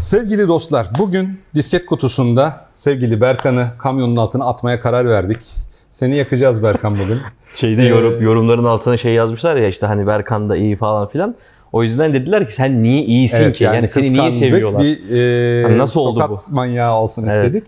Sevgili dostlar, bugün disket kutusunda sevgili Berkan'ı kamyonun altına atmaya karar verdik. Seni yakacağız Berkan bugün. Şeyde Ee, yorum, yorumların altına şey yazmışlar ya işte hani Berkan da iyi falan filan. O yüzden dediler ki sen niye iyisin ki? Yani, seni niye seviyorlar? Bir e, Hani nasıl oldu tokat manyağı olsun Evet. istedik.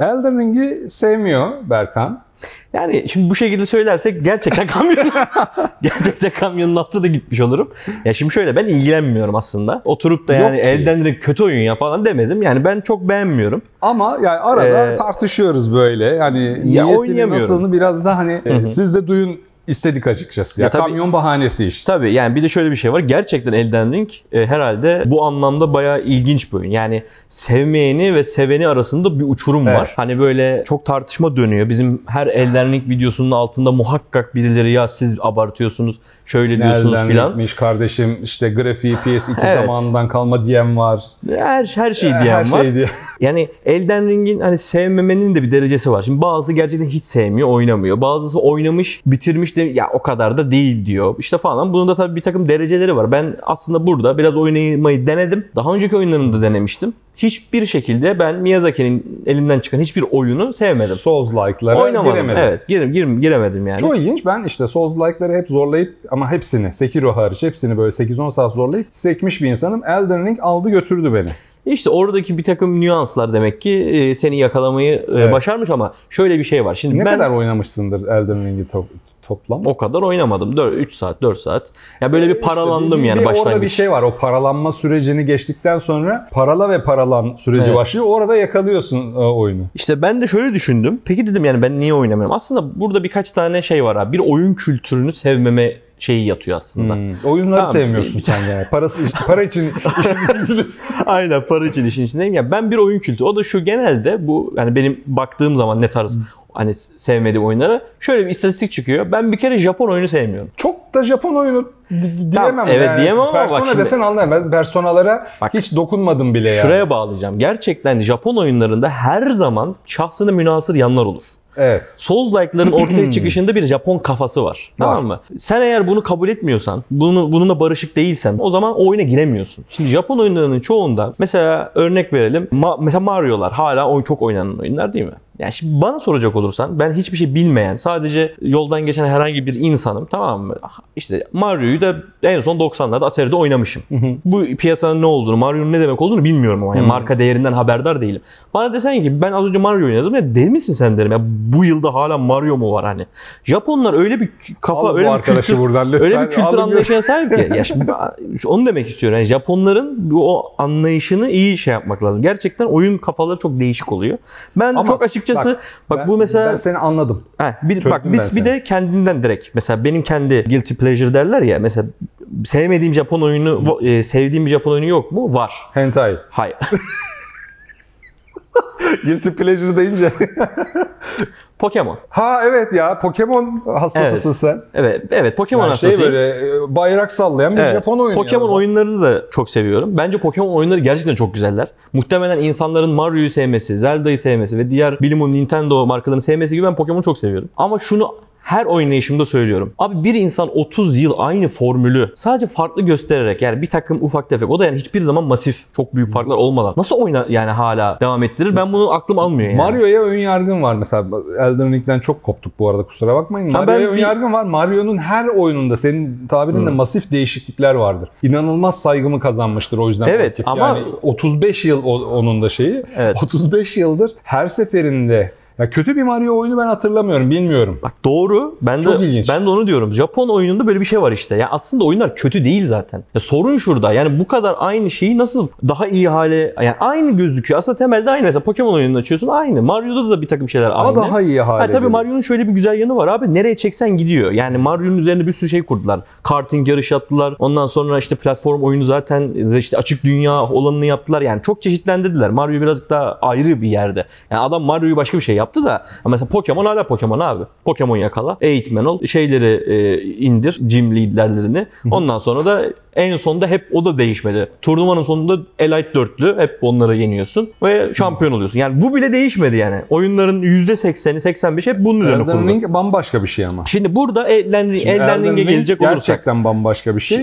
Elden Ring'i sevmiyor Berkan. Yani şimdi bu şekilde söylersek gerçekten kamyon gerçekten kamyonun altına da gitmiş olurum. Ya şimdi şöyle ben ilgilenmiyorum aslında. Oturup da yani ki. elden Ring kötü oyun ya falan demedim. Yani ben çok beğenmiyorum. Ama yani arada Ee, tartışıyoruz böyle. Yani ya niyesini oynayamıyorum. nasılını biraz da hani e, siz de duyun istedik açıkçası. Ya, Ya tabii- kamyon bahanesi işte. Tabii yani bir de şöyle bir şey var. Gerçekten Elden Ring e, herhalde bu anlamda bayağı ilginç bir oyun. Yani sevmeyeni ve seveni arasında bir uçurum Evet. var. Hani böyle çok tartışma dönüyor. Bizim her Elden Ring videosunun altında muhakkak birileri ya siz abartıyorsunuz, şöyle diyorsunuz Elden filan. Ring'miş kardeşim işte grafiği PS2 Evet. zamanından kalma diyen var. Her her şey diyen Her var. şey diye. Yani Elden Ring'in hani sevmemenin de bir derecesi var. Şimdi bazısı gerçekten hiç sevmiyor, oynamıyor. Bazısı oynamış, bitirmiş de ya o kadar da değil diyor. İşte falan. Bunun da tabii bir takım dereceleri var. Ben aslında burada biraz oynamayı denedim. Daha önceki oyunlarını da denemiştim. Hiçbir şekilde ben Miyazaki'nin elinden çıkan hiçbir oyunu sevmedim. Souls-like'lara Oynamadım. giremedim. Evet, gir, gir, giremedim yani. Çok ilginç. Ben işte Souls-like'ları hep zorlayıp ama hepsini, Sekiro hariç hepsini böyle 8-10 saat zorlayıp sekmiş bir insanım. Elden Ring aldı götürdü beni. İşte oradaki bir takım nüanslar demek ki e, seni yakalamayı e, Evet. başarmış ama şöyle bir şey var. Şimdi Ne ben kadar oynamışsındır Elden Ring'i to- toplam? o kadar oynamadım. 4, 3 saat, 4 saat. Ya böyle bir İşte paralandım bir- yani bir başlangıç. Orada bir şey var. O paralanma sürecini geçtikten sonra parala ve paralan süreci Evet. başlıyor. Orada yakalıyorsun e, oyunu. İşte ben de şöyle düşündüm. Peki dedim yani ben niye oynamıyorum? Aslında burada birkaç tane şey var abi. Bir oyun kültürünü sevmeme şeyi yatıyor aslında. Hmm. Oyunları Tamam. sevmiyorsun sen yani. Parası para için işin içindesin. Aynen para için işin içindeyim. Ya ben bir oyun kültürü. O da şu genelde bu yani benim baktığım zaman ne tarz hani sevmediğim oyunlara şöyle bir istatistik çıkıyor. Ben bir kere Japon oyunu sevmiyorum. Çok da Japon oyunu di- diyemem. Tamam, evet diyemem ama bak Persona şimdi- desen anlarım. Ben personalara Bak, hiç dokunmadım bile yani. Şuraya bağlayacağım. Gerçekten Japon oyunlarında her zaman şahsına münasır yanlar olur. Evet. Souls-like'ların ortaya çıkışında bir Japon kafası var. Tamam mı? Sen eğer bunu kabul etmiyorsan, bunu bununla barışık değilsen o zaman o oyuna giremiyorsun. Şimdi Japon oyunlarının çoğunda mesela örnek verelim. Ma- mesela Mario'lar hala oy çok oynanan oyunlar değil mi? Yani şimdi bana soracak olursan ben hiçbir şey bilmeyen sadece yoldan geçen herhangi bir insanım tamam mı? İşte Mario'yu da en son 90'larda Atari'de oynamışım. Bu piyasanın ne olduğunu, Mario'nun ne demek olduğunu bilmiyorum ama yani marka değerinden haberdar değilim. Bana desen ki ben az önce Mario oynadım ya deli misin sen derim ya bu yılda hala Mario mu var hani. Japonlar öyle bir kafa Al öyle bir kültür, buradan lütfen. öyle bir kültür anlayışına sahip ki. Ya şimdi onu demek istiyorum. Yani Japonların o anlayışını iyi şey yapmak lazım. Gerçekten oyun kafaları çok değişik oluyor. Ben Ama çok açıkçası bak, Ben- bu mesela Ben seni anladım. Ha, bir, Çözdüm bak biz bir de kendinden direkt mesela benim kendi guilty pleasure derler ya mesela sevmediğim Japon oyunu e, sevdiğim bir Japon oyunu yok mu? Var. Hentai. Hayır. Guilty pleasure deyince. Pokemon. ha evet ya Pokemon hastasısın sen. Evet, evet Pokemon Yani şey hastasıyım. böyle e, bayrak sallayan bir Evet. Japon oyunu. Pokemon ya. oyunlarını da çok seviyorum. Bence Pokemon oyunları gerçekten çok güzeller. Muhtemelen insanların Mario'yu sevmesi, Zelda'yı sevmesi ve diğer bilimum Nintendo markalarını sevmesi gibi ben Pokemon'u çok seviyorum. Ama şunu her oynayışımda söylüyorum. Abi bir insan 30 yıl aynı formülü sadece farklı göstererek yani bir takım ufak tefek o da yani hiçbir zaman masif çok büyük farklar olmadan nasıl oyna yani hala devam ettirir ben bunu aklım almıyor yani. Mario'ya ön yargım var mesela. Elden Ring'den çok koptuk bu arada kusura bakmayın. Mario'ya ön bir- yargım var. Mario'nun her oyununda senin tabirinle masif değişiklikler vardır. İnanılmaz saygımı kazanmıştır o yüzden. Evet, ama- Yani 35 yıl onun da şeyi. Evet. 35 yıldır her seferinde ya kötü bir Mario oyunu ben hatırlamıyorum, bilmiyorum. Bak doğru. Ben Çok de ilginç. ben de onu diyorum. Japon oyununda böyle bir şey var işte. Ya aslında oyunlar kötü değil zaten. Ya sorun şurada. Yani bu kadar aynı şeyi nasıl daha iyi hale yani aynı gözüküyor. Aslında temelde aynı. Mesela Pokemon oyununu açıyorsun aynı. Mario'da da bir takım şeyler Ama aynı. daha iyi hale. Ha, tabii. Mario'nun şöyle bir güzel yanı var abi. Nereye çeksen gidiyor. Yani Mario'nun üzerine bir sürü şey kurdular. Karting yarış yaptılar. Ondan sonra işte platform oyunu zaten işte açık dünya olanını yaptılar. Yani çok çeşitlendirdiler. Mario birazcık daha ayrı bir yerde. Yani adam Mario'yu başka bir şey yaptı da ama mesela Pokemon hala Pokemon abi. Pokemon yakala, eğitmen ol, şeyleri e, indir, gym liderlerini. Ondan sonra da en sonunda hep o da değişmedi. Turnuvanın sonunda Elite dörtlü hep onları yeniyorsun ve şampiyon oluyorsun. Yani bu bile değişmedi yani. Oyunların %80'i 85'i hep bunun üzerine Elden kurulu. Ring bambaşka bir şey ama. Şimdi burada Elden, Ring- Şimdi Elden Ring'e Ring gelecek olursak. gerçekten bambaşka bir şey.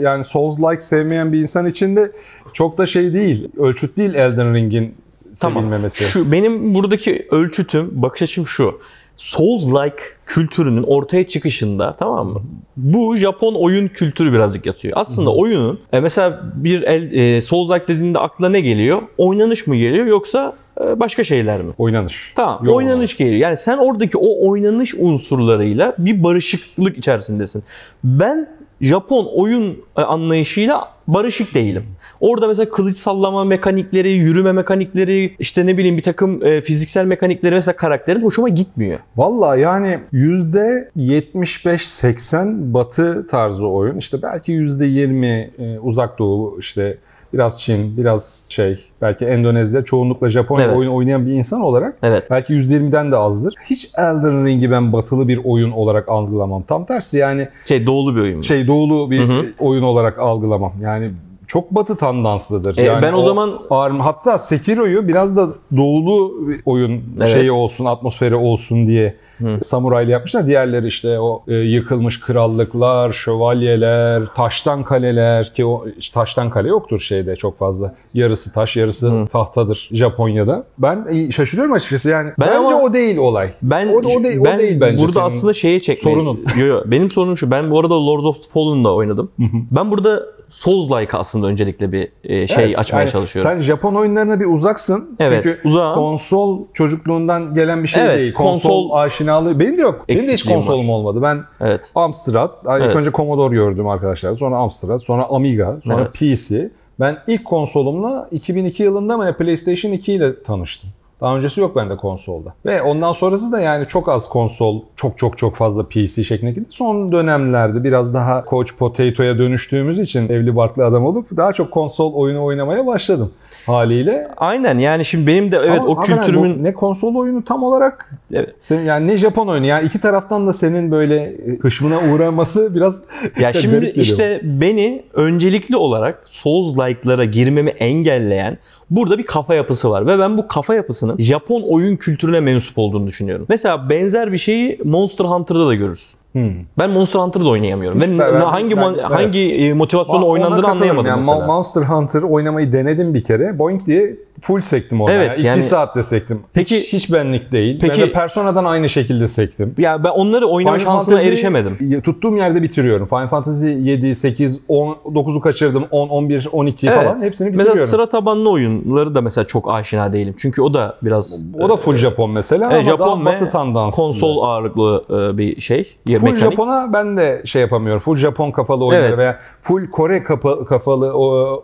Yani Souls-like sevmeyen bir insan için de çok da şey değil. Ölçüt değil Elden Ring'in sevilmemesi. Şu benim buradaki ölçütüm, bakış açım şu. Souls-like kültürünün ortaya çıkışında tamam mı? Bu Japon oyun kültürü birazcık yatıyor. Aslında oyunun e, mesela bir el, e, Souls-like dediğinde aklına ne geliyor? Oynanış mı geliyor yoksa e, başka şeyler mi? Oynanış. Tamam Yok. oynanış geliyor. Yani sen oradaki o oynanış unsurlarıyla bir barışıklık içerisindesin. Ben Japon oyun e, anlayışıyla barışık değilim. Orada mesela kılıç sallama mekanikleri, yürüme mekanikleri, işte ne bileyim bir takım e, fiziksel mekanikleri mesela karakterin hoşuma gitmiyor. Valla yani %75-80 batı tarzı oyun. İşte belki %20 e, uzak doğu işte biraz Çin, biraz şey belki Endonezya, çoğunlukla Japonya Evet. oyun oynayan bir insan olarak Evet. belki %20'den de azdır. Hiç Elden Ring'i ben batılı bir oyun olarak algılamam. Tam tersi yani Şey doğulu bir oyun. şey doğulu bir Hı hı. oyun olarak algılamam. Yani çok batı tandanslıdır. E, yani ben o zaman- ağır- hatta Sekiro'yu biraz da doğulu bir oyun Evet. şeyi olsun, atmosferi olsun diye Hı. samuraylı yapmışlar. Diğerleri işte o e, yıkılmış krallıklar, şövalyeler, taştan kaleler ki o taştan kale yoktur şeyde çok fazla. Yarısı taş, yarısı Hı. tahtadır Japonya'da. Ben e, şaşırıyorum açıkçası yani. Ben bence ama- o değil olay. Ben O o o ben değil bence burada senin aslında şeye çekmeyi. sorunun. Yo, yo, benim sorunum şu. Ben bu arada Lord of the Fallen'da oynadım. Ben burada Souls-like aslında öncelikle bir e, şey Evet, açmaya yani çalışıyorum. Sen Japon oyunlarına bir uzaksın. Evet, Çünkü uzağım. konsol çocukluğundan gelen bir şey Evet, değil. Konsol, konsol aşinalığı. Benim de yok. Benim de hiç konsolum olmadı. Ben Evet. Amstrad, ilk Evet. önce Commodore gördüm arkadaşlar. Sonra Amstrad, sonra Amiga, sonra Evet. PC. Ben ilk konsolumla 2002 yılında mı PlayStation 2 ile tanıştım. Daha öncesi yok bende konsolda. Ve ondan sonrası da yani çok az konsol, çok çok çok fazla PC şeklinde gitti. Son dönemlerde biraz daha Coach Potato'ya dönüştüğümüz için evli barklı adam olup daha çok konsol oyunu oynamaya başladım haliyle. Aynen yani şimdi benim de evet Ama o hakikaten kültürümün ne konsol oyunu tam olarak Evet. senin, yani ne Japon oyunu yani iki taraftan da senin böyle e, hışmına uğraması biraz Ya şimdi işte beni öncelikli olarak Souls-like'lara girmemi engelleyen burada bir kafa yapısı var ve ben bu kafa yapısının Japon oyun kültürüne mensup olduğunu düşünüyorum. Mesela benzer bir şeyi Monster Hunter'da da görürsün. Hmm. Ben Monster Hunter'da oynayamıyorum. Ben- ben- hangi ben- man- evet. hangi e, motivasyonla Ona oynandığını anlayamadım yani mesela. Monster Hunter oynamayı denedim bir kere. Boing diye full sektim ona. Evet, yani. İlk yani- bir saatte sektim. Peki- hiç, hiç benlik değil. Peki- Peki, Persona'dan aynı şekilde sektim. ya ben onları oynama Final şansına Fantasy- erişemedim. Tuttuğum yerde bitiriyorum. Final Fantasy 7, 8, 10, 9'u kaçırdım. 10, 11, 12 Evet. falan hepsini Mesela bitiriyorum. sıra tabanlı oyunları da mesela çok aşina değilim. Çünkü o da biraz o da full Japon mesela Evet, ama Japon daha batı tandanslı. konsol ağırlıklı e, bir şey. Ya Full mekanik. Japon'a ben de şey yapamıyorum. Full Japon kafalı oyunları Evet. veya full Kore kapa- kafalı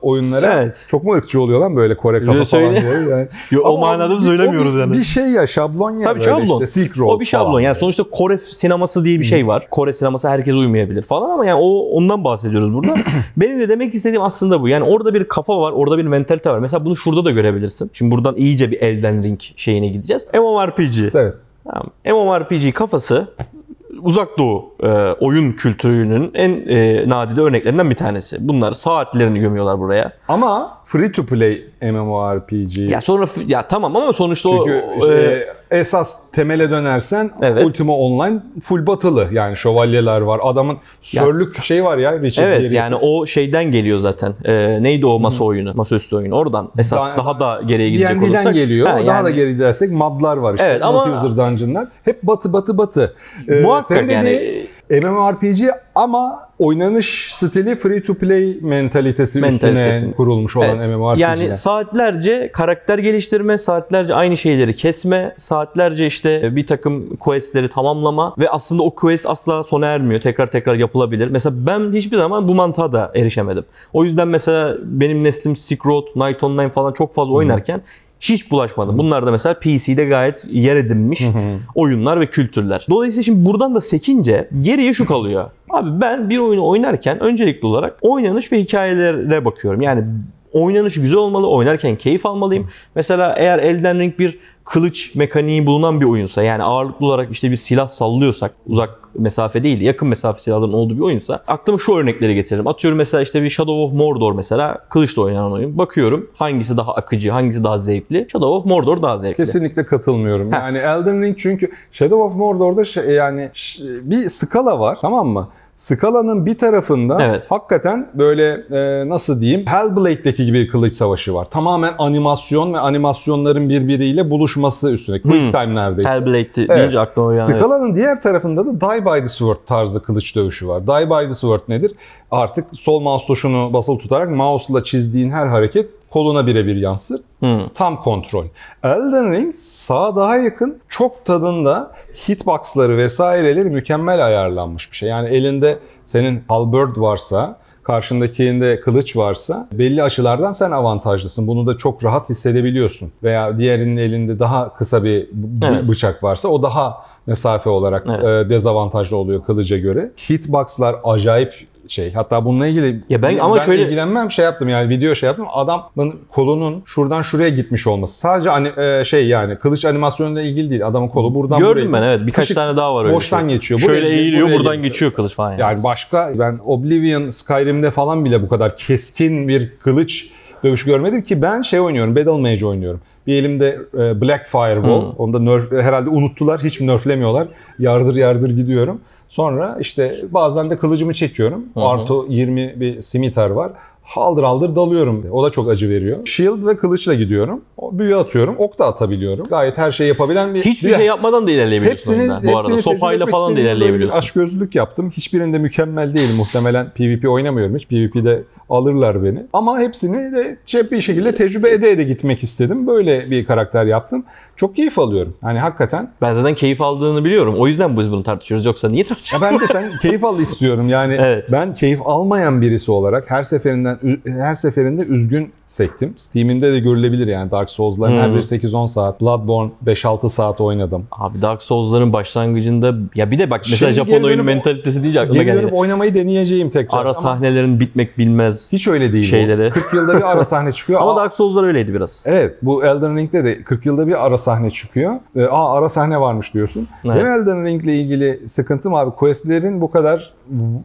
oyunlara Evet. çok mu ırkçı oluyor lan böyle Kore kafa Öyle falan diye. Yani. Yo, o manada söylemiyoruz bir, yani. Bir şey ya şablon ya Tabii böyle şablon. işte Silk Road O bir şablon. falan Yani sonuçta Kore sineması diye bir şey var. Kore sineması herkes uymayabilir falan ama yani o ondan bahsediyoruz burada. Benim de demek istediğim aslında bu. Yani orada bir kafa var, orada bir mentalite var. Mesela bunu şurada da görebilirsin. Şimdi buradan iyice bir Elden Ring şeyine gideceğiz. MMORPG. Evet. Tamam. MMORPG kafası Uzak Doğu e, oyun kültürünün en e, nadide örneklerinden bir tanesi. Bunlar saatlerini gömüyorlar buraya. Ama free to play MMORPG. Ya sonra ya tamam ama sonuçta Çünkü o işte e, esas temele dönersen Evet. Ultima Online full batılı. Yani şövalyeler var. Adamın sörlük şey var ya. Richard Evet Gere. yani o şeyden geliyor zaten. Ee, neydi o masa oyunu? Masaüstü oyunu. Oradan esas Daha- daha, da geriye gidecek D&D'den olursak. geliyor. Ha, Daha yani da geri gidersek madlar var işte. Evet, ama- Multi-user dungeonlar. Hep batı batı batı. Ee, Muhakkak senin yani. dediğin MMORPG ama oynanış stili free to play mentalitesi, üstüne kurulmuş olan Evet. MMORPG'ler. Yani saatlerce karakter geliştirme, saatlerce aynı şeyleri kesme, saatlerce işte bir takım questleri tamamlama ve aslında o quest asla sona ermiyor. Tekrar tekrar yapılabilir. Mesela ben hiçbir zaman bu mantığa da erişemedim. O yüzden mesela benim neslim Silk Road, Night Online falan çok fazla oynarken hiç bulaşmadım. Bunlar da mesela PC'de gayet yer edinmiş oyunlar ve kültürler. Dolayısıyla şimdi buradan da sekince geriye şu kalıyor. Abi ben bir oyunu oynarken öncelikli olarak oynanış ve hikayelere bakıyorum. Yani Oynanışı güzel olmalı. Oynarken keyif almalıyım. Mesela eğer Elden Ring bir kılıç mekaniği bulunan bir oyunsa yani ağırlıklı olarak işte bir silah sallıyorsak uzak mesafe değil yakın mesafe silahların olduğu bir oyunsa aklıma şu örnekleri getiririm. Atıyorum mesela işte bir Shadow of Mordor mesela kılıçla oynanan oyun. Bakıyorum hangisi daha akıcı, hangisi daha zevkli. Shadow of Mordor daha zevkli. Kesinlikle katılmıyorum. Heh. Yani Elden Ring çünkü Shadow of Mordor'da şey, yani bir skala var tamam mı? Skalanın bir tarafında Evet. hakikaten böyle e, nasıl diyeyim Hellblade'deki gibi bir kılıç savaşı var. Tamamen animasyon ve animasyonların birbiriyle buluşması üstüne. Quick Hmm. time neredeyse. Hellblade'i deyince aklıma uyan. evet. Skalanın diğer tarafında da Die by the Sword tarzı kılıç dövüşü var. Die by the Sword nedir? Artık sol mouse tuşunu basılı tutarak mouse'la çizdiğin her hareket koluna birebir yansır. Hmm. Tam kontrol. Elden Ring sağa daha yakın, çok tadında hitboxları vesaireleri mükemmel ayarlanmış bir şey. Yani elinde senin halberd varsa, karşındakinde kılıç varsa belli açılardan sen avantajlısın. Bunu da çok rahat hissedebiliyorsun. Veya diğerinin elinde daha kısa bir Evet. bıçak varsa o daha mesafe olarak Evet. e, dezavantajlı oluyor kılıca göre. Hitboxlar acayip şey. Hatta bununla ilgili Ya ben ama şöyle- ilgilenmem şey yaptım yani video şey yaptım. Adamın kolunun şuradan şuraya gitmiş olması. Sadece ani- e, şey yani kılıç animasyonuyla ilgili değil. Adamın kolu buradan Gördüm buraya. ben evet birkaç Kışık tane daha var öyle. boştan şey. geçiyor. Şöyle Buraya- eğiliyor buraya buradan gitse. geçiyor kılıç falan. Yani. Yani başka ben Oblivion, Skyrim'de falan bile bu kadar keskin bir kılıç dövüş görmedim ki ben şey oynuyorum, Battle Mage oynuyorum. Bir elimde e, Black Fireball. Hmm. Onu da nerf, herhalde unuttular. Hiç nerflemiyorlar. Yardır yardır gidiyorum. Sonra işte bazen de kılıcımı çekiyorum. hı. Arto 20 bir simiter var. Haldır haldır dalıyorum. O da çok acı veriyor. Shield ve kılıçla gidiyorum. O büyü atıyorum. Ok da atabiliyorum. Gayet her şeyi yapabilen bir... Hiçbir bir- şey yapmadan da ilerleyebiliyorsun Hepsini. Bu arada hepsini sopayla tecrübe etmek falan da ilerleyebiliyorsun. Aşk yaptım. Hiçbirinde mükemmel değilim. Muhtemelen PvP oynamıyorum hiç. PvP'de alırlar beni. Ama hepsini de şey bir şekilde tecrübe ede ede gitmek istedim. Böyle bir karakter yaptım. Çok keyif alıyorum. Yani hakikaten. Ben zaten keyif aldığını biliyorum. O yüzden biz bunu tartışıyoruz. Yoksa niye Ya tartışıyoruz? ben de sen keyif al istiyorum. Yani Evet. ben keyif almayan birisi olarak her seferinden her seferinde üzgün sektim. Steam'inde de görülebilir yani Dark Souls'ların her Hmm. biri 8-10 saat. Bloodborne 5-6 saat oynadım. Abi Dark Souls'ların başlangıcında ya bir de bak mesela Şimdi Japon oyunu dönüp- mentalitesi deyince aklıma Geri dönüp geldi. oynamayı deneyeceğim tekrar. Ara Ama sahnelerin bitmek bilmez. hiç öyle değil şeyleri. bu. 40 yılda bir ara sahne çıkıyor. Ama Aa, Dark Souls'lar öyleydi biraz. Evet bu Elden Ring'de de 40 yılda bir ara sahne çıkıyor. Ee, Aa ara sahne varmış diyorsun. Evet. Benim Elden Ring'le ilgili sıkıntım abi questlerin bu kadar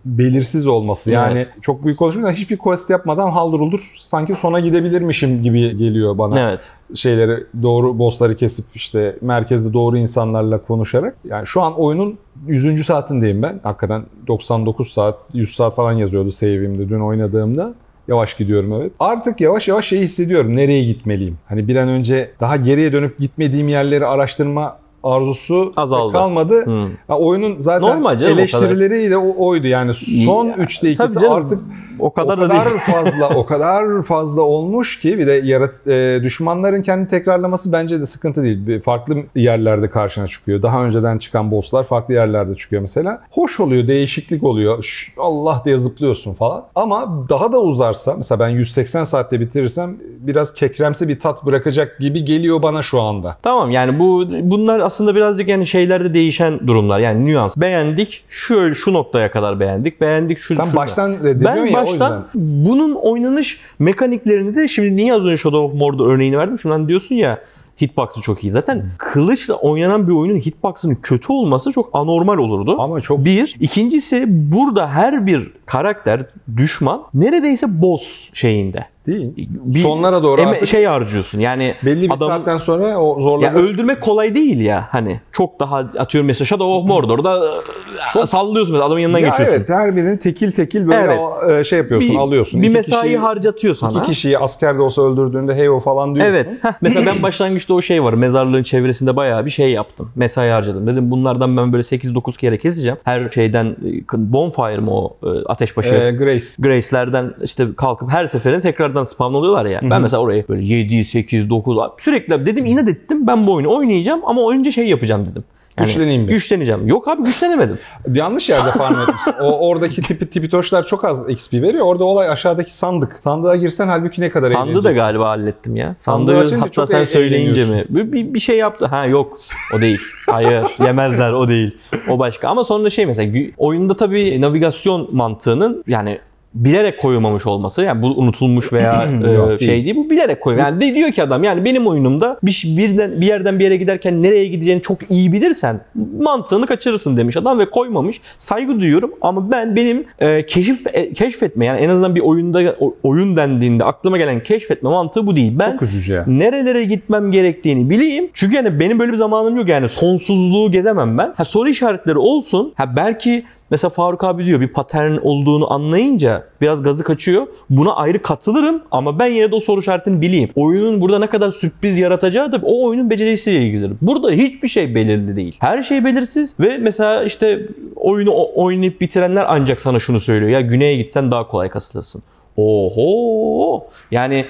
belirsiz olması. Yani çok büyük konuşmayayım da hiçbir quest yapmadan haldır uldur sanki sona gidebilirmişim gibi geliyor bana. Evet. Şeyleri doğru bossları kesip işte merkezde doğru insanlarla konuşarak. Yani şu an oyunun 100. saatindeyim ben. Hakikaten 99 saat, 100 saat falan yazıyordu save'imde dün oynadığımda. Yavaş gidiyorum evet. Artık yavaş yavaş şey hissediyorum. Nereye gitmeliyim? Hani bir an önce daha geriye dönüp gitmediğim yerleri araştırma arzusu Azaldı. kalmadı. Hmm. Ha, oyunun zaten Normal canım, eleştirileri de o- oydu. Yani son Ya, 3'te tabii ikisi canım. artık O kadar o da kadar değil. fazla o kadar fazla olmuş ki bir de yarat e, düşmanların kendi tekrarlaması bence de sıkıntı değil. Bir farklı yerlerde karşına çıkıyor. Daha önceden çıkan bosslar farklı yerlerde çıkıyor mesela. Hoş oluyor, değişiklik oluyor. Şş, Allah diye zıplıyorsun falan. Ama daha da uzarsa mesela ben 180 saatte bitirirsem biraz kekremsi bir tat bırakacak gibi geliyor bana şu anda. Tamam yani bu bunlar aslında birazcık yani şeylerde değişen durumlar. Yani nüans. Beğendik. Şu şu noktaya kadar beğendik. Beğendik şu Sen şurada. baştan reddediyorsun Ben ya o yüzden. baştan bunun oynanış mekaniklerini de şimdi niye az önce Shadow of Mordor örneğini verdim? Şimdi hani diyorsun ya hitbox'ı çok iyi. Zaten kılıçla oynanan bir oyunun hitbox'ının kötü olması çok anormal olurdu. Ama çok Bir. İkincisi burada her bir karakter, düşman neredeyse boss şeyinde. Değil. Bir Sonlara doğru eme- artık şey harcıyorsun. Yani belli bir adam- saatten sonra o ya zorlama öldürmek kolay değil ya hani. Çok daha atıyorum mesela Shadow of Mordor'da Çok- sallıyorsun mesela adamın yanından Ya geçiyorsun. Evet her birinin tekil tekil böyle Evet. al- e, şey yapıyorsun bir, alıyorsun. Bir İki mesai kişiyi- harcatıyor sana. İki kişiyi asker de olsa öldürdüğünde hey o falan diyorsun. Evet. Heh, mesela ben başlangıçta o şey var. Mezarlığın çevresinde bayağı bir şey yaptım. Mesai harcadım. Dedim bunlardan ben böyle 8-9 kere keseceğim. Her şeyden e, bonfire mı o e, ateşbaşı? Ee, Grace. Grace'lerden işte kalkıp her seferinde tekrardan spawn oluyorlar ya. Ben mesela oraya böyle 7, 8, 9 sürekli dedim inat ettim ben bu oyunu oynayacağım ama önce şey yapacağım dedim. Güçleneyim bir. Güçleneceğim. Yok abi güçlenemedim. Yanlış yerde farm etmişsin. O oradaki tipi tipi toşlar çok az XP veriyor. Orada olay aşağıdaki sandık. Sandığa girsen halbuki ne kadar Sandığı da galiba hallettim ya. Sandığı Sandığı hatta sen e- söyleyince mi? Bir, bir, bir şey yaptı. Ha yok. O değil. Hayır. Yemezler o değil. O başka. Ama sonra şey mesela oyunda tabii navigasyon mantığının yani bilerek koyulmamış olması yani bu unutulmuş veya e, şey değil. değil bu bilerek koyuyor. Yani de diyor ki adam yani benim oyunumda bir birden bir yerden bir yere giderken nereye gideceğini çok iyi bilirsen mantığını kaçırırsın demiş adam ve koymamış. Saygı duyuyorum ama ben benim e, keşif e, keşfetme yani en azından bir oyunda o- oyun dendiğinde aklıma gelen keşfetme mantığı bu değil. Ben Çok üzücü ya. nerelere gitmem gerektiğini bileyim. Çünkü yani benim böyle bir zamanım yok yani sonsuzluğu gezemem ben. Ha, soru işaretleri olsun. Ha, belki mesela Faruk abi diyor bir patern olduğunu anlayınca biraz gazı kaçıyor. Buna ayrı katılırım ama ben yine de o soru işaretini bileyim. Oyunun burada ne kadar sürpriz yaratacağı da o oyunun becerisiyle ilgilidir. Burada hiçbir şey belirli değil. Her şey belirsiz ve mesela işte oyunu oynayıp bitirenler ancak sana şunu söylüyor. Ya güneye gitsen daha kolay kasılırsın. Oho! Yani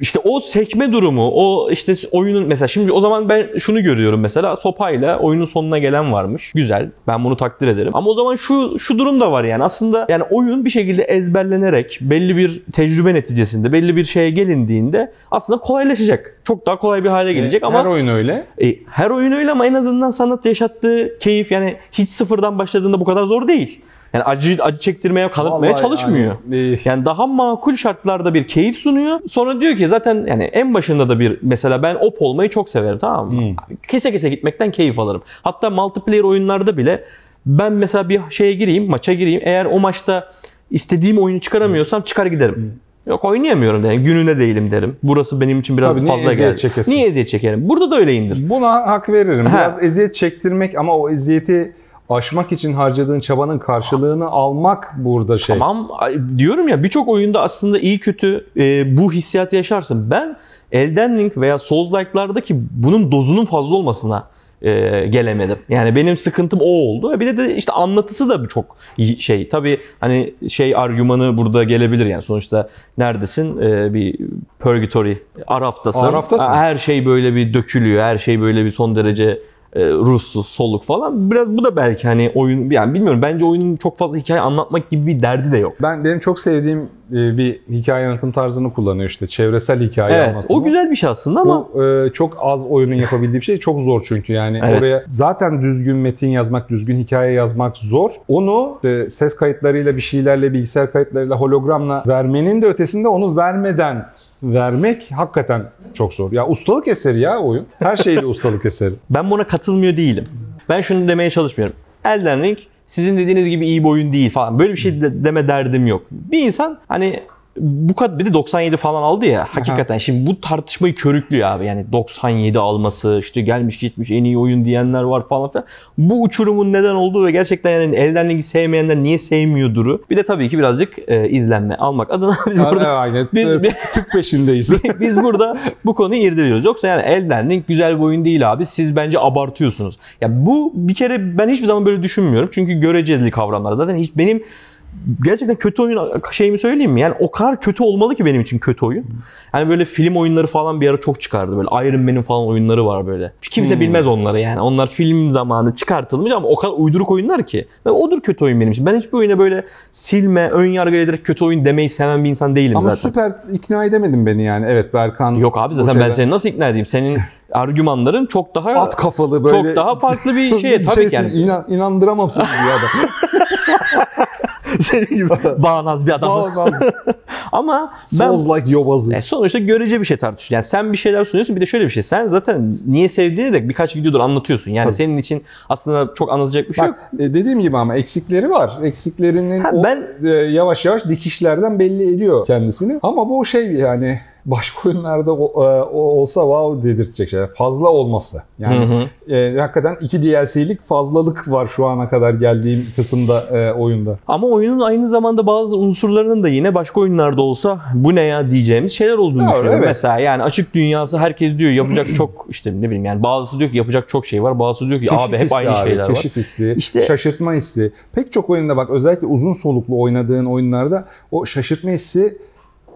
işte o sekme durumu, o işte oyunun mesela şimdi o zaman ben şunu görüyorum mesela sopayla oyunun sonuna gelen varmış. Güzel. Ben bunu takdir ederim. Ama o zaman şu şu durum da var yani. Aslında yani oyun bir şekilde ezberlenerek belli bir tecrübe neticesinde belli bir şeye gelindiğinde aslında kolaylaşacak. Çok daha kolay bir hale gelecek ama Her oyun öyle. e, her oyun öyle ama en azından sanat yaşattığı keyif yani hiç sıfırdan başladığında bu kadar zor değil. Yani acı acı çektirmeye, kanıtmaya Vallahi çalışmıyor. yani, Yani daha makul şartlarda bir keyif sunuyor. Sonra diyor ki zaten yani en başında da bir mesela ben op olmayı çok severim tamam mı? Hmm. Kese kese gitmekten keyif alırım. Hatta multiplayer oyunlarda bile ben mesela bir şeye gireyim, maça gireyim. Eğer o maçta istediğim oyunu çıkaramıyorsam çıkar giderim. Yok oynayamıyorum derim. Gününe değilim derim. Burası benim için biraz Tabii, fazla geldi. çekesin? Niye eziyet çekerim? Burada da öyleyimdir. Buna hak veririm. Ha. Biraz eziyet çektirmek ama o eziyeti aşmak için harcadığın çabanın karşılığını almak burada şey. Tamam diyorum ya birçok oyunda aslında iyi kötü e, bu hissiyatı yaşarsın. Ben Elden Ring veya Souls-like'lardaki bunun dozunun fazla olmasına e, gelemedim. Yani benim sıkıntım o oldu. Bir de, de işte anlatısı da çok şey. Tabii hani şey argümanı burada gelebilir yani sonuçta neredesin? E, bir purgatory, Araf'tasın. Araf'tasın. Her şey böyle bir dökülüyor. Her şey böyle bir son derece e, ruhsuz, soluk falan. Biraz bu da belki hani oyun yani bilmiyorum bence oyunun çok fazla hikaye anlatmak gibi bir derdi de yok. Ben benim çok sevdiğim e, bir hikaye anlatım tarzını kullanıyor işte. Çevresel hikaye Evet, anlatımı. o güzel bir şey aslında ama Bu e, çok az oyunun yapabildiği bir şey. Çok zor çünkü yani. Evet. Oraya zaten düzgün metin yazmak, düzgün hikaye yazmak zor. Onu e, ses kayıtlarıyla, bir şeylerle, bilgisayar kayıtlarıyla, hologramla vermenin de ötesinde onu vermeden vermek hakikaten çok zor. Ya ustalık eseri ya oyun. Her şeyle ustalık eseri. ben buna katılmıyor değilim. Ben şunu demeye çalışmıyorum. Elden Ring sizin dediğiniz gibi iyi bir oyun değil falan. Böyle bir şey de- deme derdim yok. Bir insan hani bu kadar bir de 97 falan aldı ya hakikaten şimdi bu tartışmayı körüklüyor abi yani 97 alması işte gelmiş gitmiş en iyi oyun diyenler var falan filan bu uçurumun neden olduğu ve gerçekten yani Elden Ring'i sevmeyenler niye sevmiyorduru bir de tabii ki birazcık e, izlenme almak adına biz burada Aynen. Biz- Tık, peşindeyiz. Biz burada bu konuyu irdeliyoruz. Yoksa yani Elden Ring güzel bir oyun değil abi. Siz bence abartıyorsunuz. Ya bu bir kere ben hiçbir zaman böyle düşünmüyorum. Çünkü göreceli kavramlar. Zaten hiç benim gerçekten kötü oyun şeyimi söyleyeyim mi? Yani o kadar kötü olmalı ki benim için kötü oyun. Hani böyle film oyunları falan bir ara çok çıkardı. Böyle Iron Man'in falan oyunları var böyle. Kimse Hmm. bilmez onları yani. Onlar film zamanı çıkartılmış ama o kadar uyduruk oyunlar ki. Ve odur kötü oyun benim için. Ben hiçbir oyuna böyle silme, ön yargı ederek kötü oyun demeyi seven bir insan değilim Ama zaten. süper ikna edemedin beni yani. Evet Berkan. Yok abi zaten ben şeyden- seni nasıl ikna edeyim? Senin argümanların çok daha at kafalı böyle. çok daha farklı bir şey tabii ki yani. İnan, inandıramam seni ya da. Senin gibi bağnaz bir adam. Olmaz. Ama ben Souls like yobazı. e, sonuçta görece bir şey tartışıyorsun. Yani sen bir şeyler sunuyorsun bir de şöyle bir şey. Sen zaten niye sevdiğini de birkaç videodur anlatıyorsun. Yani Tabii. senin için aslında çok anlatacak bir şey yok. Bak e, dediğim gibi ama eksikleri var. Eksiklerinin Ha, o ben- e, yavaş yavaş dikişlerden belli ediyor kendisini. Ama bu şey yani başka oyunlarda o, e, o olsa wow dedirtecek şeyler. Fazla olması. Yani Hı hı. e, hakikaten iki DLC'lik fazlalık var şu ana kadar geldiğim kısımda e, oyunda. Ama oyunun aynı zamanda bazı unsurlarının da yine başka oyunlarda olsa bu ne ya diyeceğimiz şeyler olduğunu Doğru, düşünüyorum. evet. Mesela yani açık dünyası herkes diyor yapacak çok işte ne bileyim yani bazısı diyor ki yapacak çok şey var. Bazısı diyor ki abi hep aynı abi, şeyler var. keşif hissi, İşte- şaşırtma hissi. Pek çok oyunda bak özellikle uzun soluklu oynadığın oyunlarda o şaşırtma hissi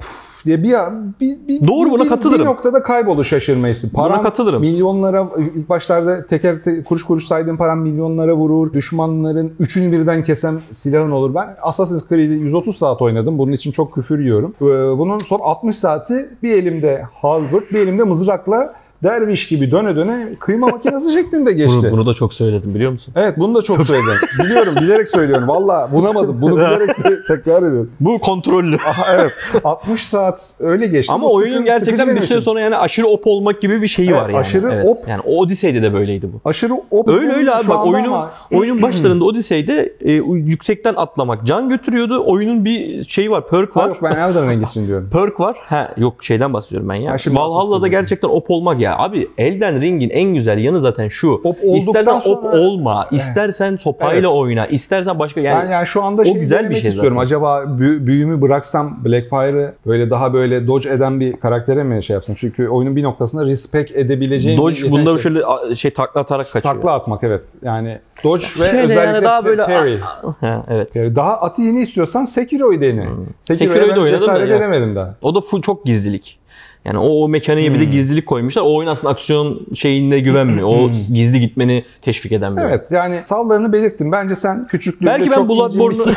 puf diye bir, bir, bir, Doğru, bir, buna bir- katılırım. Bir noktada kaybolur şaşırma hissi. Paran katılırım. milyonlara ilk başlarda teker te- kuruş kuruş saydığın paran milyonlara vurur. Düşmanların üçünü birden kesen silahın olur. Ben Assassin's Creed'i 130 saat oynadım. Bunun için çok küfür yiyorum. Ee, Bunun son 60 saati bir elimde halberd, bir elimde mızrakla derviş gibi döne döne kıyma makinesi şeklinde geçti. Bunu, bunu da çok söyledim biliyor musun? Evet bunu da çok söyledim. Biliyorum bilerek söylüyorum. Valla bunamadım. Bunu bilerek tekrar ediyorum. Bu kontrollü. Aha, evet 60 saat öyle geçti. Ama Bu oyunun gerçekten bir süre sonra yani aşırı op olmak gibi bir şeyi Evet, var yani. aşırı Evet. op. Yani Odyssey'de de böyleydi bu. Aşırı o Öyle öyle abi bak oyunun ama- oyunun başlarında Odyssey'de e, yüksekten atlamak can götürüyordu. Oyunun bir şeyi var, perk Ha, var. yok ben Elden Ring için diyorum. Perk var. Ha yok şeyden bahsediyorum ben ya. Ha, Valhalla'da gerçekten op olmak ya. Abi Elden Ring'in en güzel yanı zaten şu. Op İstersen op sonra- olma, istersen sopayla oyna, istersen başka yani ben yani şu anda o şey güzel bir şey istiyorum. zaten. Acaba büyü- büyümü bıraksam Blackfire'ı böyle daha böyle dodge eden bir karaktere mi şey yapsam? Çünkü oyunun bir noktasında respect edebileceğim Dodge bir bunda yetenek- şöyle şey takla atarak kaçıyor. takla atmak evet. Yani dodge ve Şöyle özellikle yani daha böyle parry. Ha, evet. Parry. Daha atı yeni istiyorsan Sekiro'yu dene. Sekiro'ya Sekiro'yu ben cesaret ya. edemedim daha. O da full çok gizlilik. Yani o, o mekaniğe Hmm. bir de gizlilik koymuşlar. O oyun aslında aksiyon şeyine güvenmiyor. O gizli gitmeni teşvik eden bir oyun. Hmm. Evet yani sallarını belirttin. Bence sen küçüklüğünde Belki ben çok Bloodborne'u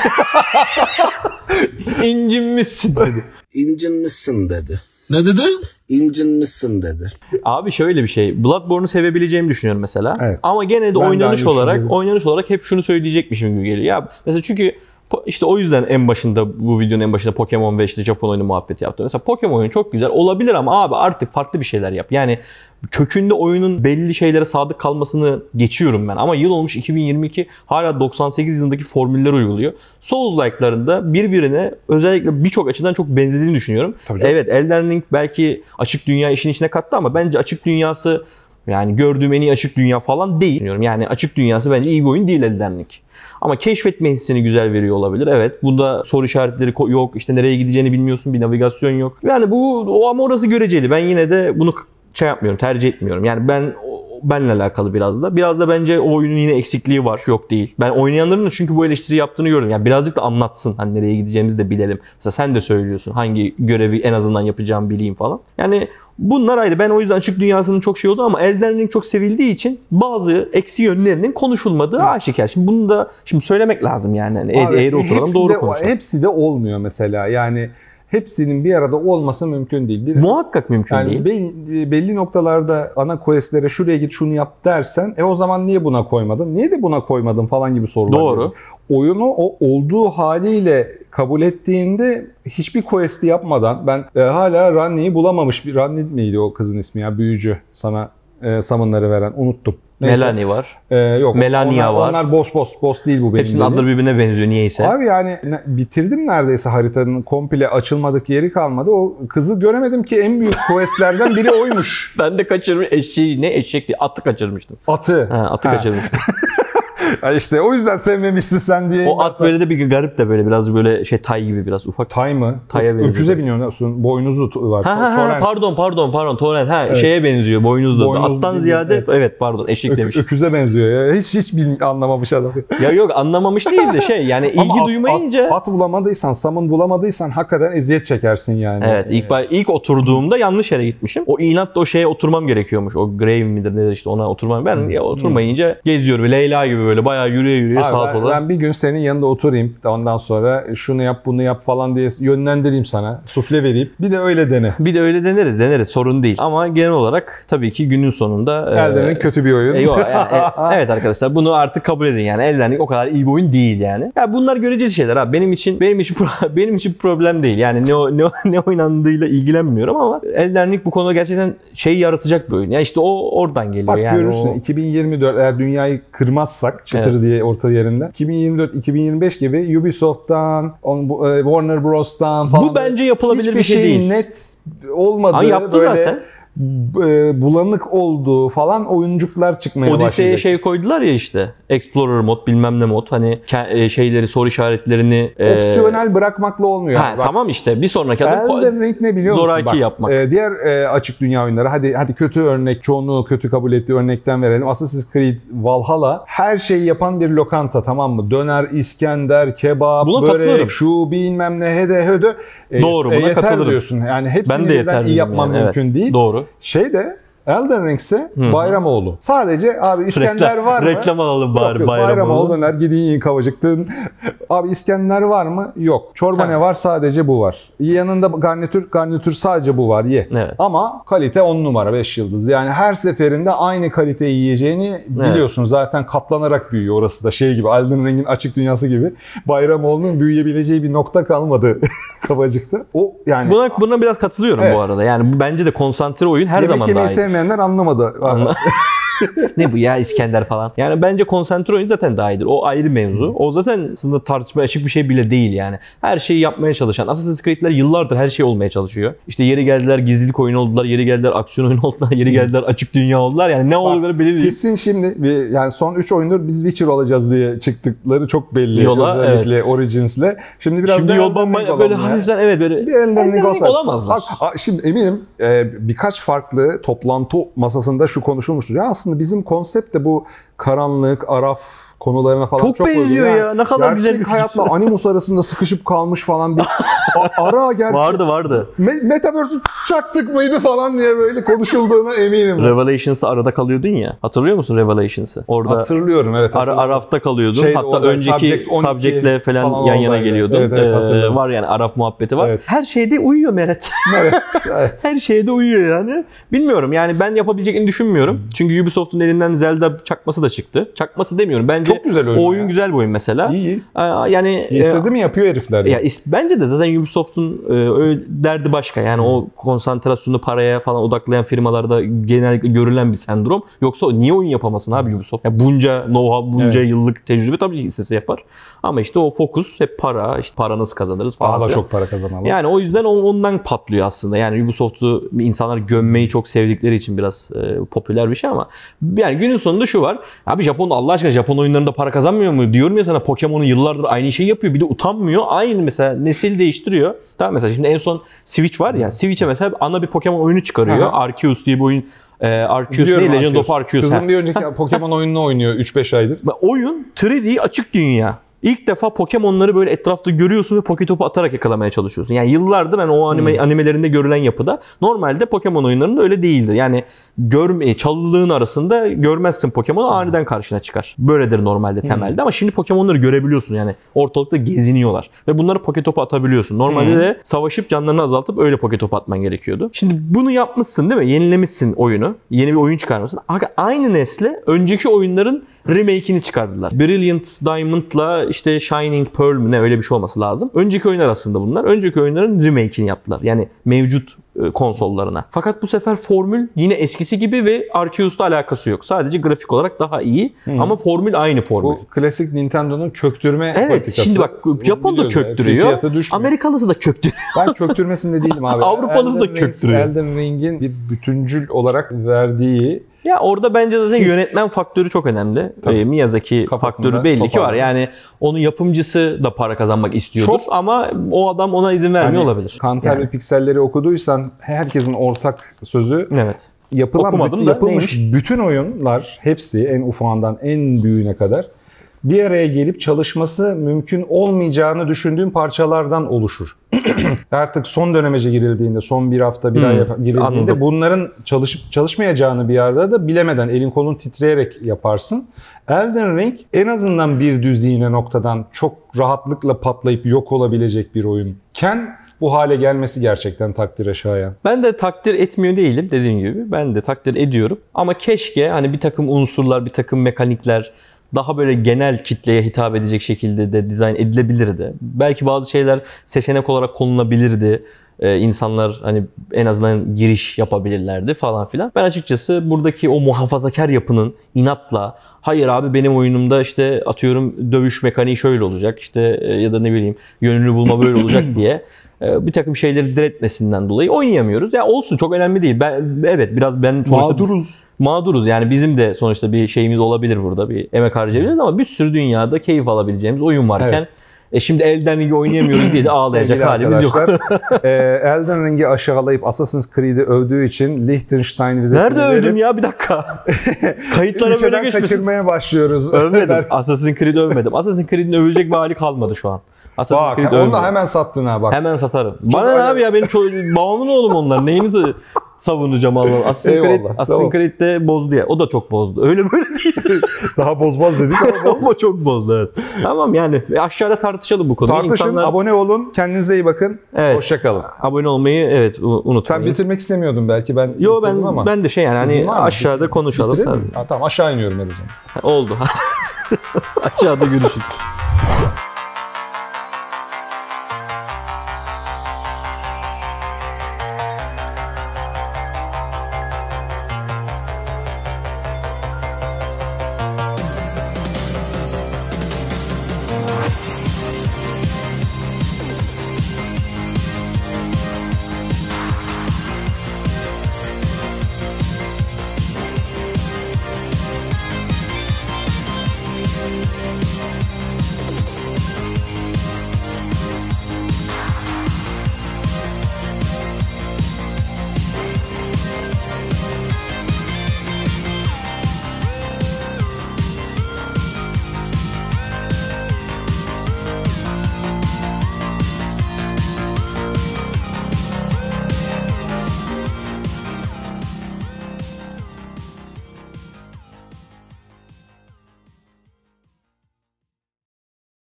incinmişsin. dedi. İncinmişsin dedi. Ne dedi? İncinmişsin dedi. Abi şöyle bir şey. Bloodborne'u sevebileceğimi düşünüyorum mesela. Evet. Ama gene de Ben oynanış olarak oynanış olarak hep şunu söyleyecekmişim gibi geliyor. Ya mesela çünkü işte o yüzden en başında bu videonun en başında Pokemon ve işte Japon oyunu muhabbeti yaptım. Mesela Pokemon oyunu çok güzel olabilir ama abi artık farklı bir şeyler yap. Yani kökünde oyunun belli şeylere sadık kalmasını geçiyorum ben. Ama yıl olmuş 2022 hala 98 yılındaki formüller uyguluyor. Souls-like'larında birbirine özellikle birçok açıdan çok benzediğini düşünüyorum. Evet Elden Ring belki açık dünya işin içine kattı ama bence açık dünyası yani gördüğüm en iyi açık dünya falan değil. Düşünüyorum. Yani açık dünyası bence iyi bir oyun değil Elden Ring. Ama keşfetme hissini güzel veriyor olabilir. Evet. Bunda soru işaretleri yok. İşte nereye gideceğini bilmiyorsun. Bir navigasyon yok. Yani bu o ama orası göreceli. Ben yine de bunu şey yapmıyorum. Tercih etmiyorum. Yani ben benle alakalı biraz da. Biraz da bence o oyunun yine eksikliği var. Yok değil. Ben oynayanların da çünkü bu eleştiri yaptığını gördüm. Yani birazcık da anlatsın. Hani nereye gideceğimizi de bilelim. Mesela sen de söylüyorsun. Hangi görevi en azından yapacağımı bileyim falan. Yani Bunlar ayrı. Ben o yüzden açık dünyasının çok şey oldu ama Elden Ring çok sevildiği için bazı eksi yönlerinin konuşulmadığı aşikar. Şimdi bunu da şimdi söylemek lazım yani. yani Abi, eğri oturalım doğru de, konuşalım. Hepsi de olmuyor mesela. Yani hepsinin bir arada olması mümkün değil. Bir, Muhakkak mümkün yani değil. be- belli noktalarda ana questlere şuraya git şunu yap dersen e o zaman niye buna koymadın? Niye de buna koymadın falan gibi sorular. Doğru. gelir. Oyunu o olduğu haliyle kabul ettiğinde hiçbir quest'i yapmadan ben e, hala Ranni'yi bulamamış bir Ranni miydi o kızın ismi ya büyücü sana e, summon'ları veren unuttum. Neyse. Melanie var. E, yok. Melania onlar, var. Onlar boss boss boss değil bu benim Hepsinin adları birbirine benziyor niyeyse. Abi yani bitirdim neredeyse haritanın komple açılmadık yeri kalmadı. O kızı göremedim ki en büyük questlerden biri oymuş. Ben de kaçırmış eşeği ne eşek değil atı kaçırmıştım. Atı. Ha, atı Ha. kaçırmıştım. Ha işte o yüzden sevmemişsin sen diye. o at böyle de bir garip de böyle biraz böyle şey tay gibi biraz ufak. Tay mı? Tay'a benziyor. Öküze biniyorsun. Boynuzu tu- var. Ha, ha, ha, pardon pardon pardon torrent ha Evet. şeye benziyor boynuzlu. Boynuzlu Attan değil, ziyade evet. evet, pardon eşek demiş. öküze benziyor ya. Hiç hiç bil- anlamamış adam. Ya yok anlamamış değil de şey yani ilgi Ama at- duymayınca At, at bulamadıysan, summon bulamadıysan hakikaten eziyet çekersin yani. Evet ilk ba- ilk oturduğumda yanlış yere gitmişim. O inatla o şeye oturmam gerekiyormuş. O grave midir nedir işte ona oturmam. Ben ya oturmayınca geziyorum. Leyla gibi böyle bayağı yürüye yürüye Abi sağa ben, sola. ben bir gün senin yanında oturayım. Ondan sonra şunu yap bunu yap falan diye yönlendireyim sana. Sufle vereyim. Bir de öyle dene. Bir de öyle deneriz deneriz sorun değil. Ama genel olarak tabii ki günün sonunda... e, Elden Ring kötü bir oyun. e, yok, yani, e, evet arkadaşlar bunu artık kabul edin yani. Elden o kadar iyi bir oyun değil yani. Ya bunlar göreceli şeyler abi. Benim için benim için benim için problem değil. Yani ne ne, ne oynandığıyla ilgilenmiyorum ama Elden bu konuda gerçekten şey yaratacak bir oyun. Yani işte o oradan geliyor Bak yani. görürsün o- 2024 eğer dünyayı kırmazsak çıtır Evet. diye orta yerinden 2024-2025 gibi Ubisoft'tan, e, Warner Bros'tan falan Bu bence yapılabilir hiçbir bir şey şeyin değil. net olmadığı Ha, yaptı böyle zaten. E, bulanık olduğu falan oyuncuklar çıkmaya Odyssey'e başlayacak. şey koydular ya işte. Explorer mod bilmem ne mod. Hani ke- e, şeyleri soru işaretlerini. e, Opsiyonel bırakmakla olmuyor. Ha, Bak, tamam işte bir sonraki adım Elden Ring ne biliyor musun? zoraki Bak, yapmak. e, diğer e, açık dünya oyunları hadi hadi kötü örnek çoğunluğu kötü kabul ettiği örnekten verelim. Assassin's Creed Valhalla her şeyi yapan bir lokanta tamam mı? Döner, İskender, kebap, Buna börek, katılırım. şu bilmem ne hede hödö. E, Doğru, buna yeter katılırım. diyorsun. Yani hepsini ben de yeter iyi yapman yani, evet. mümkün değil. Doğru. Şey de Elden Ring ise Bayramoğlu. Sadece abi İskender Reklam- var mı? reklam alalım bari Yok, yok, Bayramoğlu. Bayramoğlu döner gidin yiyin kavacıktın. Abi İskender var mı? Yok. Çorba ne var? Sadece bu var. Yanında garnitür, garnitür sadece bu var. Ye. Evet. Ama kalite 10 numara 5 yıldız. Yani her seferinde aynı kaliteyi yiyeceğini biliyorsun. Zaten katlanarak büyüyor orası da. Şey gibi Elden Ring'in açık dünyası gibi. Bayramoğlu'nun büyüyebileceği bir nokta kalmadı kavacıkta. O yani Buna, buna biraz katılıyorum Evet. bu arada. Yani bence de konsantre oyun her yemek zaman daha iyi. Sevmeyenler anlamadı. Anla- ne bu ya İskender falan. Yani bence konsantre oyun zaten daha iyidir. O ayrı mevzu. O zaten aslında tartışmaya açık bir şey bile değil yani. Her şeyi yapmaya çalışan. Assassin's Creed'ler yıllardır her şey olmaya çalışıyor. İşte yeri geldiler gizlilik oyunu oldular, yeri geldiler aksiyon oyunu oldular, yeri geldiler açık dünya oldular. Yani ne oldukları belli değil. Kesin şimdi bir, yani son 3 oyundur biz Witcher olacağız diye çıktıkları çok belli. Yola, Özellikle Origins'le. Şimdi biraz Şimdi da yol Elden Ring bamba- olalım böyle ya. hafiften evet böyle Bir Elden olamazlar. Bak, şimdi eminim e, birkaç farklı toplantı masasında şu konuşulmuştur. Ya aslında bizim konsept de bu karanlık, araf konularına falan çok, Çok benziyor Yani ya. Ne kadar gerçek güzel bir fikir. hayatla Animus arasında sıkışıp kalmış falan bir ara gerçek. vardı vardı. Me- Metaverse'ü çaktık mıydı falan diye böyle konuşulduğuna eminim. Revelations'ta arada kalıyordun ya. Hatırlıyor musun Revelations'ı? Orada Hatırlıyorum evet. Ara. Araf'ta kalıyordun. Şeyde Hatta önceki Subject 12 subject'le falan, falan yan yana oradaydı. geliyordun. Evet, evet, Ee, var yani Araf muhabbeti var. Evet. Her şeyde uyuyor Meret. Evet, evet. Her şeyde uyuyor yani. Bilmiyorum yani ben yapabileceklerini düşünmüyorum. Çünkü Ubisoft'un elinden Zelda çakması da çıktı. Çakması demiyorum. Bence Çok güzel oyun o oyun ya. güzel bir oyun mesela. İyi iyi. Yani e, İstedi mi yapıyor herifler. ya is- bence de zaten Ubisoft'un e, derdi başka. Yani o konsantrasyonu paraya falan odaklayan firmalarda genellikle görülen bir sendrom. Yoksa niye oyun yapamasın abi Ubisoft? Ya bunca know-how, bunca Evet. yıllık tecrübe tabii ki istese yapar. Ama işte o fokus hep para, işte para nasıl kazanırız falan. Daha da çok para kazanalım. Yani o yüzden on- ondan patlıyor aslında. Yani Ubisoft'u insanlar gömmeyi çok sevdikleri için biraz e, popüler bir şey ama yani günün sonunda şu var. Abi Japon Allah aşkına Japon oyunlarında para kazanmıyor mu? Diyorum ya sana Pokemon'un yıllardır aynı şeyi yapıyor. Bir de utanmıyor. Aynı mesela nesil değiştiriyor. Tamam mesela şimdi en son Switch var ya. Switch'e mesela ana bir Pokemon oyunu çıkarıyor. Aha. Arceus diye bir oyun. E, Arceus Biliyorum değil Legend Arceus. of Arceus. Kızım bir önceki Pokemon oyununu oynuyor 3-5 aydır. Oyun 3D açık dünya. İlk defa Pokemon'ları böyle etrafta görüyorsun ve Poketopu atarak yakalamaya çalışıyorsun. Yani yıllardır hani o anime, animelerinde görülen yapıda normalde Pokemon oyunlarında öyle değildir. Yani görme, çalılığın arasında görmezsin Pokemon'u aniden karşına çıkar. Böyledir normalde temelde ama şimdi Pokemon'ları görebiliyorsun yani ortalıkta geziniyorlar ve bunları Poketopu atabiliyorsun. Normalde de savaşıp canlarını azaltıp öyle Poketopu atman gerekiyordu. Şimdi bunu yapmışsın değil mi? Yenilemişsin oyunu. Yeni bir oyun çıkarmışsın. Aynı nesle önceki oyunların remake'ini çıkardılar. Brilliant Diamond'la işte Shining Pearl mü ne öyle bir şey olması lazım. Önceki oyunlar aslında bunlar. Önceki oyunların remake'ini yaptılar. Yani mevcut e, konsollarına. Fakat bu sefer formül yine eskisi gibi ve Arceus'la alakası yok. Sadece grafik olarak daha iyi ama formül aynı formül. Bu klasik Nintendo'nun köktürme Evet politikası. şimdi bak Japon da köktürüyor. Amerikalısı da köktürüyor. Ben köktürmesinde değilim abi. Avrupalısı da Elden Ring- köktürüyor. Elden Ring'in bir bütüncül olarak verdiği Ya orada bence zaten His. yönetmen faktörü çok önemli. Tabii. Ee, Miyazaki Kafasında faktörü belli ki var. Yani onun yapımcısı da para kazanmak istiyordur Çok- ama o adam ona izin vermiyor Hani olabilir. Kanter Yani. ve pikselleri okuduysan herkesin ortak sözü Evet. yapılan Okumadım bütün- da yapılmış bütün oyunlar hepsi en ufağından en büyüğüne kadar bir araya gelip çalışması mümkün olmayacağını düşündüğüm parçalardan oluşur. Artık son dönemece girildiğinde, son bir hafta, bir Hmm, ay girildiğinde anladım. bunların çalışıp çalışmayacağını bir yerde de bilemeden elin kolun titreyerek yaparsın. Elden Ring en azından bir düzine noktadan çok rahatlıkla patlayıp yok olabilecek bir oyunken bu hale gelmesi gerçekten takdire şayan. Ben de takdir etmiyor değilim dediğim gibi. Ben de takdir ediyorum. Ama keşke hani bir takım unsurlar, bir takım mekanikler daha böyle genel kitleye hitap edecek şekilde de dizayn edilebilirdi. Belki bazı şeyler seçenek olarak konulabilirdi. Ee, insanlar hani en azından giriş yapabilirlerdi falan filan. Ben açıkçası buradaki o muhafazakar yapının inatla hayır abi benim oyunumda işte atıyorum dövüş mekaniği şöyle olacak işte e, ya da ne bileyim yönünü bulma böyle olacak diye e, bir takım şeyleri diretmesinden dolayı oynayamıyoruz. Ya olsun çok önemli değil. Ben evet biraz ben sonuçta Mağduruz. Mağduruz. Yani bizim de sonuçta bir şeyimiz olabilir burada. Bir emek harcayabiliriz ama bir sürü dünyada keyif alabileceğimiz oyun varken Evet. e şimdi Elden Ring'i oynayamıyoruz diye de ağlayacak Sevgili halimiz yok. e, Elden Ring'i aşağılayıp Assassin's Creed'i övdüğü için Liechtenstein vizesini Nerede övdüm verip ya bir dakika. Kayıtlara böyle ülkeden geçmesin. kaçırmaya başlıyoruz. Övmedim. Assassin's Creed'i övmedim. Assassin's Creed'in övülecek bir hali kalmadı şu an. Assassin's Bak Creed onu da hemen sattın ha bak. Hemen satarım. Bana ne abi ya benim ço- babamın oğlum onlar. Neyinizi? Savunacağım Allah. Assassin's Creed, Eyvallah, Assassin's tamam. Creed de bozdu ya. O da çok bozdu. Öyle böyle değil. Daha bozmaz dedik ama Ama çok bozdu evet. Tamam yani aşağıda tartışalım bu konuyu. Tartışın, İnsanlar abone olun, kendinize iyi bakın. Evet. Hoşçakalın. abone olmayı evet u- Sen unutmayın. bitirmek istemiyordun belki ben Yo ben ama. ben de şey yani hani aşağıda konuşalım Bitirelim tabii. Ha, tamam aşağı iniyorum o zaman. Oldu. aşağıda görüşürüz.